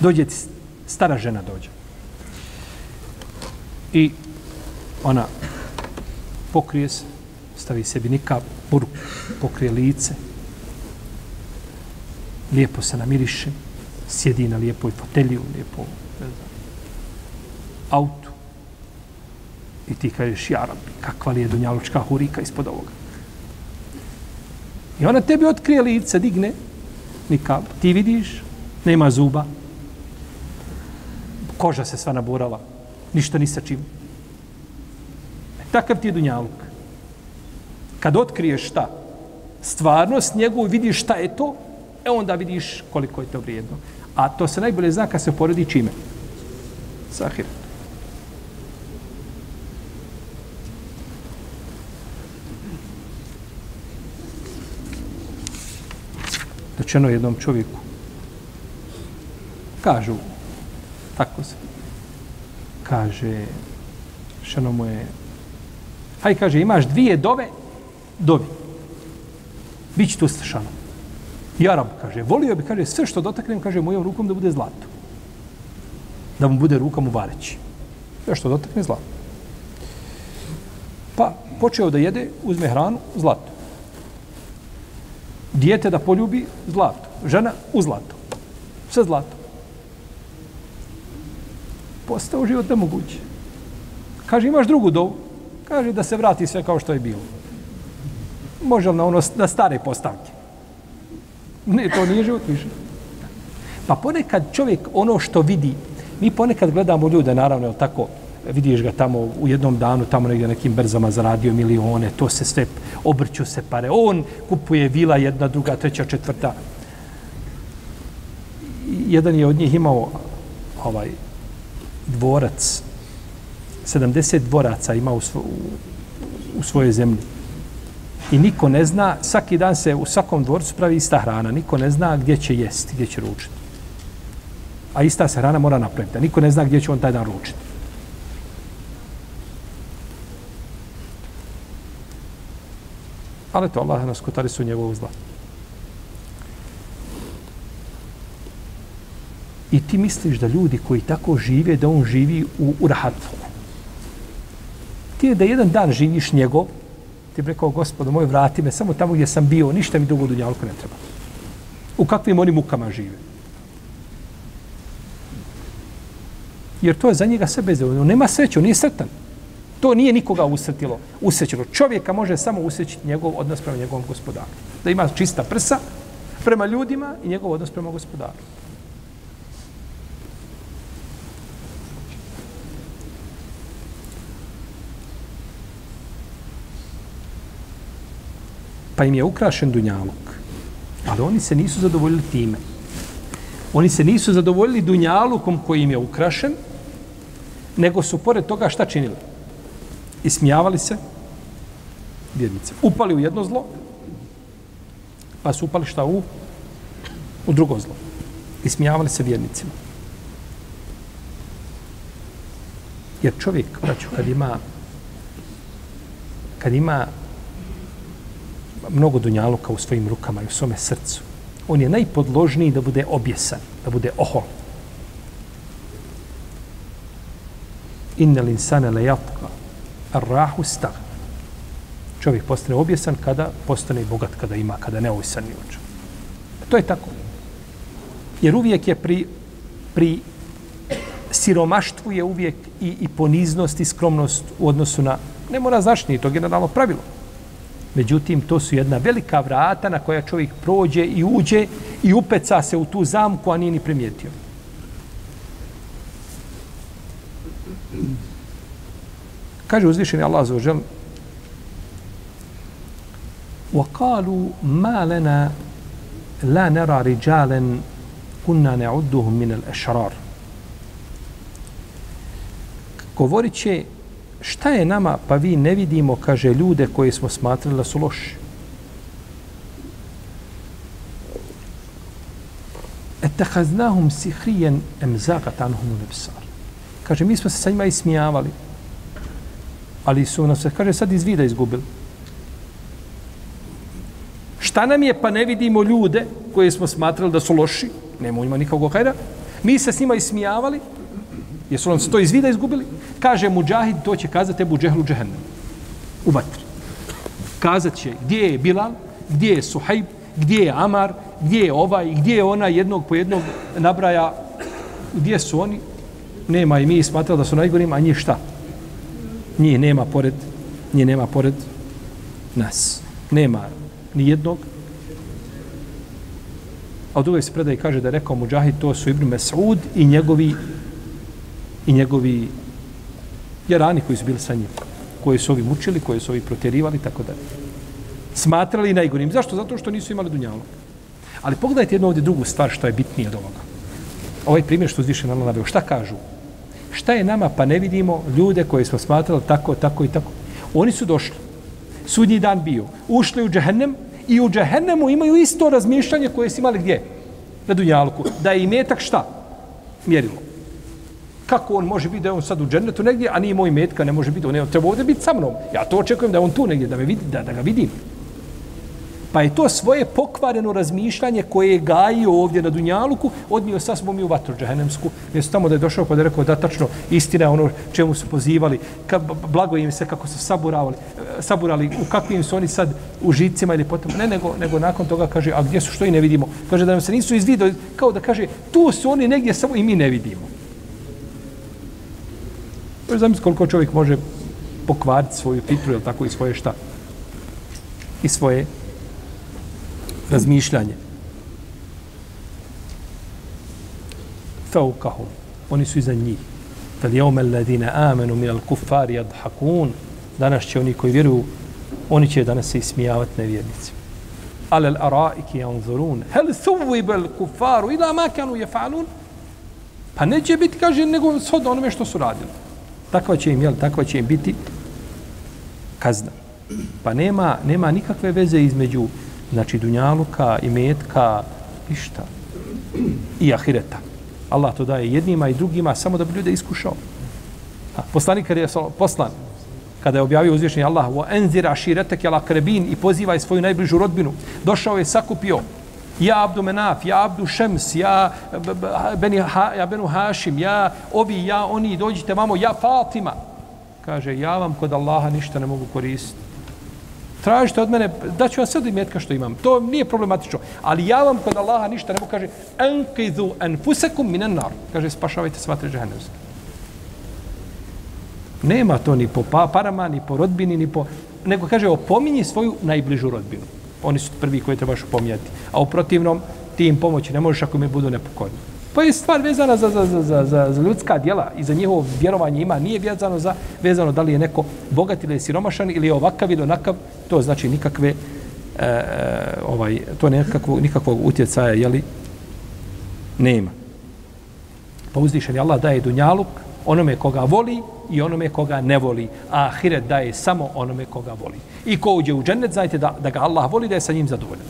Dođe ti stara žena dođe. I ona pokrije se, stavi sebi nikap, buru, pokrije lice, lijepo se namiriše, sjedi na lijepoj fotelju, lijepo ne znam, autu. I ti kažeš, ja rabbi, kakva li je dunjalučka hurika ispod ovoga. I ona tebi otkrije lice, digne, nikab, ti vidiš, nema zuba, koža se sva naburala, ništa ni sa čim. E, takav ti je dunjaluk. Kad otkriješ šta? Stvarnost njegovu, vidiš šta je to, e onda vidiš koliko je to vrijedno. A to se najbolje zna kad se poredi čime? Sahir. Rečeno jednom čovjeku. Kažu, tako se. Kaže, šeno mu je, haj kaže, imaš dvije dove, dovi. Bići tu stešano. I Arab kaže, volio bi, kaže, sve što dotaknem, kaže, mojom rukom da bude zlato. Da mu bude ruka mu vareći. Sve što dotakne, zlato. Pa, počeo da jede, uzme hranu, zlato. Dijete da poljubi, zlato. Žena, u zlato. Sve zlato. Postao život nemoguće. Kaže, imaš drugu dovu? Kaže, da se vrati sve kao što je bilo. Može na ono, na stare postavke. Ne, to nije život više. Pa ponekad čovjek ono što vidi, mi ponekad gledamo ljude, naravno, je tako, vidiš ga tamo u jednom danu, tamo negdje nekim brzama zaradio milione, to se sve, obrću se pare. On kupuje vila jedna, druga, treća, četvrta. Jedan je od njih imao ovaj dvorac, 70 dvoraca ima u, svo, u, u svojoj zemlji. I niko ne zna, svaki dan se u svakom dvorcu pravi ista hrana. Niko ne zna gdje će jesti, gdje će ručiti. A ista se hrana mora napraviti. Niko ne zna gdje će on taj dan ručiti. Ali to Allah nas kotari su njegovog zla. I ti misliš da ljudi koji tako žive, da on živi u, u rahatluku. Ti da jedan dan živiš njegov, ti bi rekao, gospodo moj, vrati me samo tamo gdje sam bio, ništa mi drugo dunjalko ne treba. U kakvim oni mukama žive. Jer to je za njega sve bezdovoljno. Nema sreću, nije srtan. To nije nikoga usretilo, usrećilo. Čovjeka može samo usrećiti njegov odnos prema njegovom gospodaru. Da ima čista prsa prema ljudima i njegov odnos prema gospodaru. Pa im je ukrašen dunjaluk. Ali oni se nisu zadovoljili time. Oni se nisu zadovoljili dunjalukom koji im je ukrašen, nego su pored toga šta činili? Ismijavali se vjernice. Upali u jedno zlo, pa su upali šta u? U drugo zlo. Ismijavali se vjernicima. Jer čovjek, braću, kad ima kad ima mnogo dunjaluka u svojim rukama i u svome srcu. On je najpodložniji da bude objesan, da bude ohol. Inne linsane le jatka, arrahu stag. Čovjek postane objesan kada postane bogat, kada ima, kada ne ovisan ni. E, to je tako. Jer uvijek je pri, pri siromaštvu je uvijek i, i poniznost i skromnost u odnosu na, ne mora značiti, to je generalno pravilo. Međutim, to su jedna velika vrata na koja čovjek prođe i uđe i upeca se u tu zamku, a nije ni primijetio. Kaže uzvišeni Allah za ožel وقالوا ما لنا لا نرى رجالا كنا نعدهم من الأشرار govorit će šta je nama, pa vi ne vidimo, kaže, ljude koje smo smatrali da su loši. Etehaznahum sihrijen em anhum nebsar. Kaže, mi smo se sa njima ismijavali. Ali su nas, kaže, sad iz vida izgubili. Šta nam je pa ne vidimo ljude koje smo smatrali da su loši, nema u njima nikakvog hajra, mi se s njima ismijavali, jesu nam se to iz vida izgubili, kaže Mujahid, to će kazati Ebu Džehlu Džehennem, u vatri. Kazat će gdje je Bilal, gdje je Suhajb, gdje je Amar, gdje je ovaj, gdje je ona jednog po jednog nabraja, gdje su oni, nema i mi smatrali da su najgorim, a njih šta? Njih nema pored, njih nema pored nas. Nema ni jednog. A od druge se predaje kaže da je rekao Mujahid, to su Ibn Mes'ud i njegovi i njegovi Jerani koji su bili sa njim, koji su ovi mučili, koji su ovi protjerivali, tako da smatrali najgorim. Zašto? Zato što nisu imali dunjalog. Ali pogledajte jednu ovdje drugu stvar što je bitnije od ovoga. Ovaj primjer što uzviše na naveo, šta kažu? Šta je nama pa ne vidimo ljude koje smo smatrali tako, tako i tako? Oni su došli. Sudnji dan bio. Ušli u džehennem i u džehennemu imaju isto razmišljanje koje su imali gdje? Na dunjalku. Da je imetak šta? Mjerilo. Kako on može biti da je on sad u džennetu negdje, a nije moj metka, ne može biti, on je treba ovdje biti sa mnom. Ja to očekujem da je on tu negdje, da, me vidi, da, da ga vidim. Pa je to svoje pokvareno razmišljanje koje je gajio ovdje na Dunjaluku, odnio sa sobom i u vatru džahenemsku. Mjesto tamo da je došao pa da je rekao da tačno istina ono čemu su pozivali, ka, blago im se kako su saburavali, e, saburali, u kakvim su oni sad u žicima ili potom. Ne, nego, nego nakon toga kaže, a gdje su što i ne vidimo? Kaže da nam se nisu izvidio, kao da kaže, tu su oni negdje samo i mi ne vidimo. Znam koliko čovjek može pokvariti svoju fitru, ili tako i svoje šta? I svoje razmišljanje. Faukahum. Oni su iza njih. Fel jeume alladine amenu min al kufari adhakun. Danas će oni koji vjeruju, oni će danas se ismijavati nevjernici. Ale al araiki janzurun. Hel thuvib al kufaru ila ma kanu jefalun. Pa neće biti, kaže, nego shodno onome što su radili. Takva će im, jel, takva će im biti kazna. Pa nema, nema nikakve veze između znači dunjaluka i metka, ništa. I ahireta. Allah to daje jednima i drugima samo da bi ljude iskušao. A, poslanik kada je poslan, kada je objavio uzvišenje Allah, wa enzira širetek jala krebin i pozivaj svoju najbližu rodbinu, došao je sakupio Ja Abdu Menaf, ja Abdu Šems, ja, beni, ha, ja Benu Hašim, ja ovi, ja oni, dođite mamo, ja Fatima. Kaže, ja vam kod Allaha ništa ne mogu koristiti tražite od mene, da ću vam sve imetka što imam. To nije problematično. Ali ja vam kod Allaha ništa ne mogu, kaže, enkidu enfusekum minan nar. Kaže, spašavajte sva tri žehenevske. Nema to ni po pa, parama, ni po rodbini, ni po... Nego kaže, opominji svoju najbližu rodbinu. Oni su prvi koji trebaš pomijati. A u protivnom, ti im pomoći ne možeš ako mi budu nepokorni. Pa je stvar vezana za, za, za, za, za, za ljudska djela i za njihovo vjerovanje ima. Nije vezano za vezano da li je neko bogat ili je siromašan ili je ovakav ili onakav. To znači nikakve e, e ovaj, to nekakvog, nikakvog utjecaja, jeli, nema. Pa uzdišen je Allah daje dunjaluk onome koga voli i onome koga ne voli. A ahiret daje samo onome koga voli. I ko uđe u džennet, znajte da, da ga Allah voli, da je sa njim zadovoljan.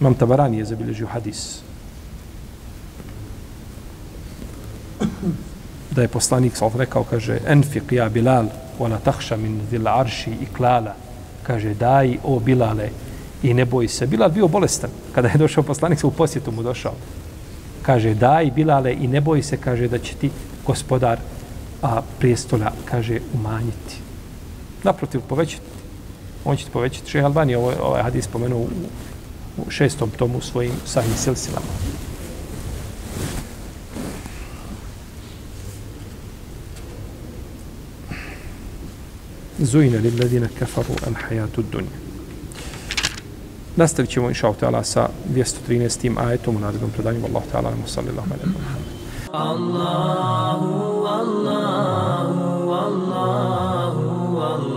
Imam Tabarani je zabilježio hadis. Da je poslanik sal rekao, kaže, enfiq ja Bilal, wala tahša min zil arši i klala. Kaže, daj o Bilale i ne boji se. Bilal bio bolestan. Kada je došao poslanik, u posjetu mu došao. Kaže, daj Bilale i ne boji se, kaže, da će ti gospodar a, prijestola, kaže, umanjiti. Naprotiv, povećati. On će ti povećati. Šeha Albani ovaj, ovaj hadis spomenuo u u šestom tomu svojim sahim silsilama. Zujne li ledine kafaru al hajatu dunja. Nastavit ćemo inša Allah sa 213. ajetom u narednom predanju. Allah ta'ala, sallallahu alaihi wa sallam. Allahu, Allahu, Allahu.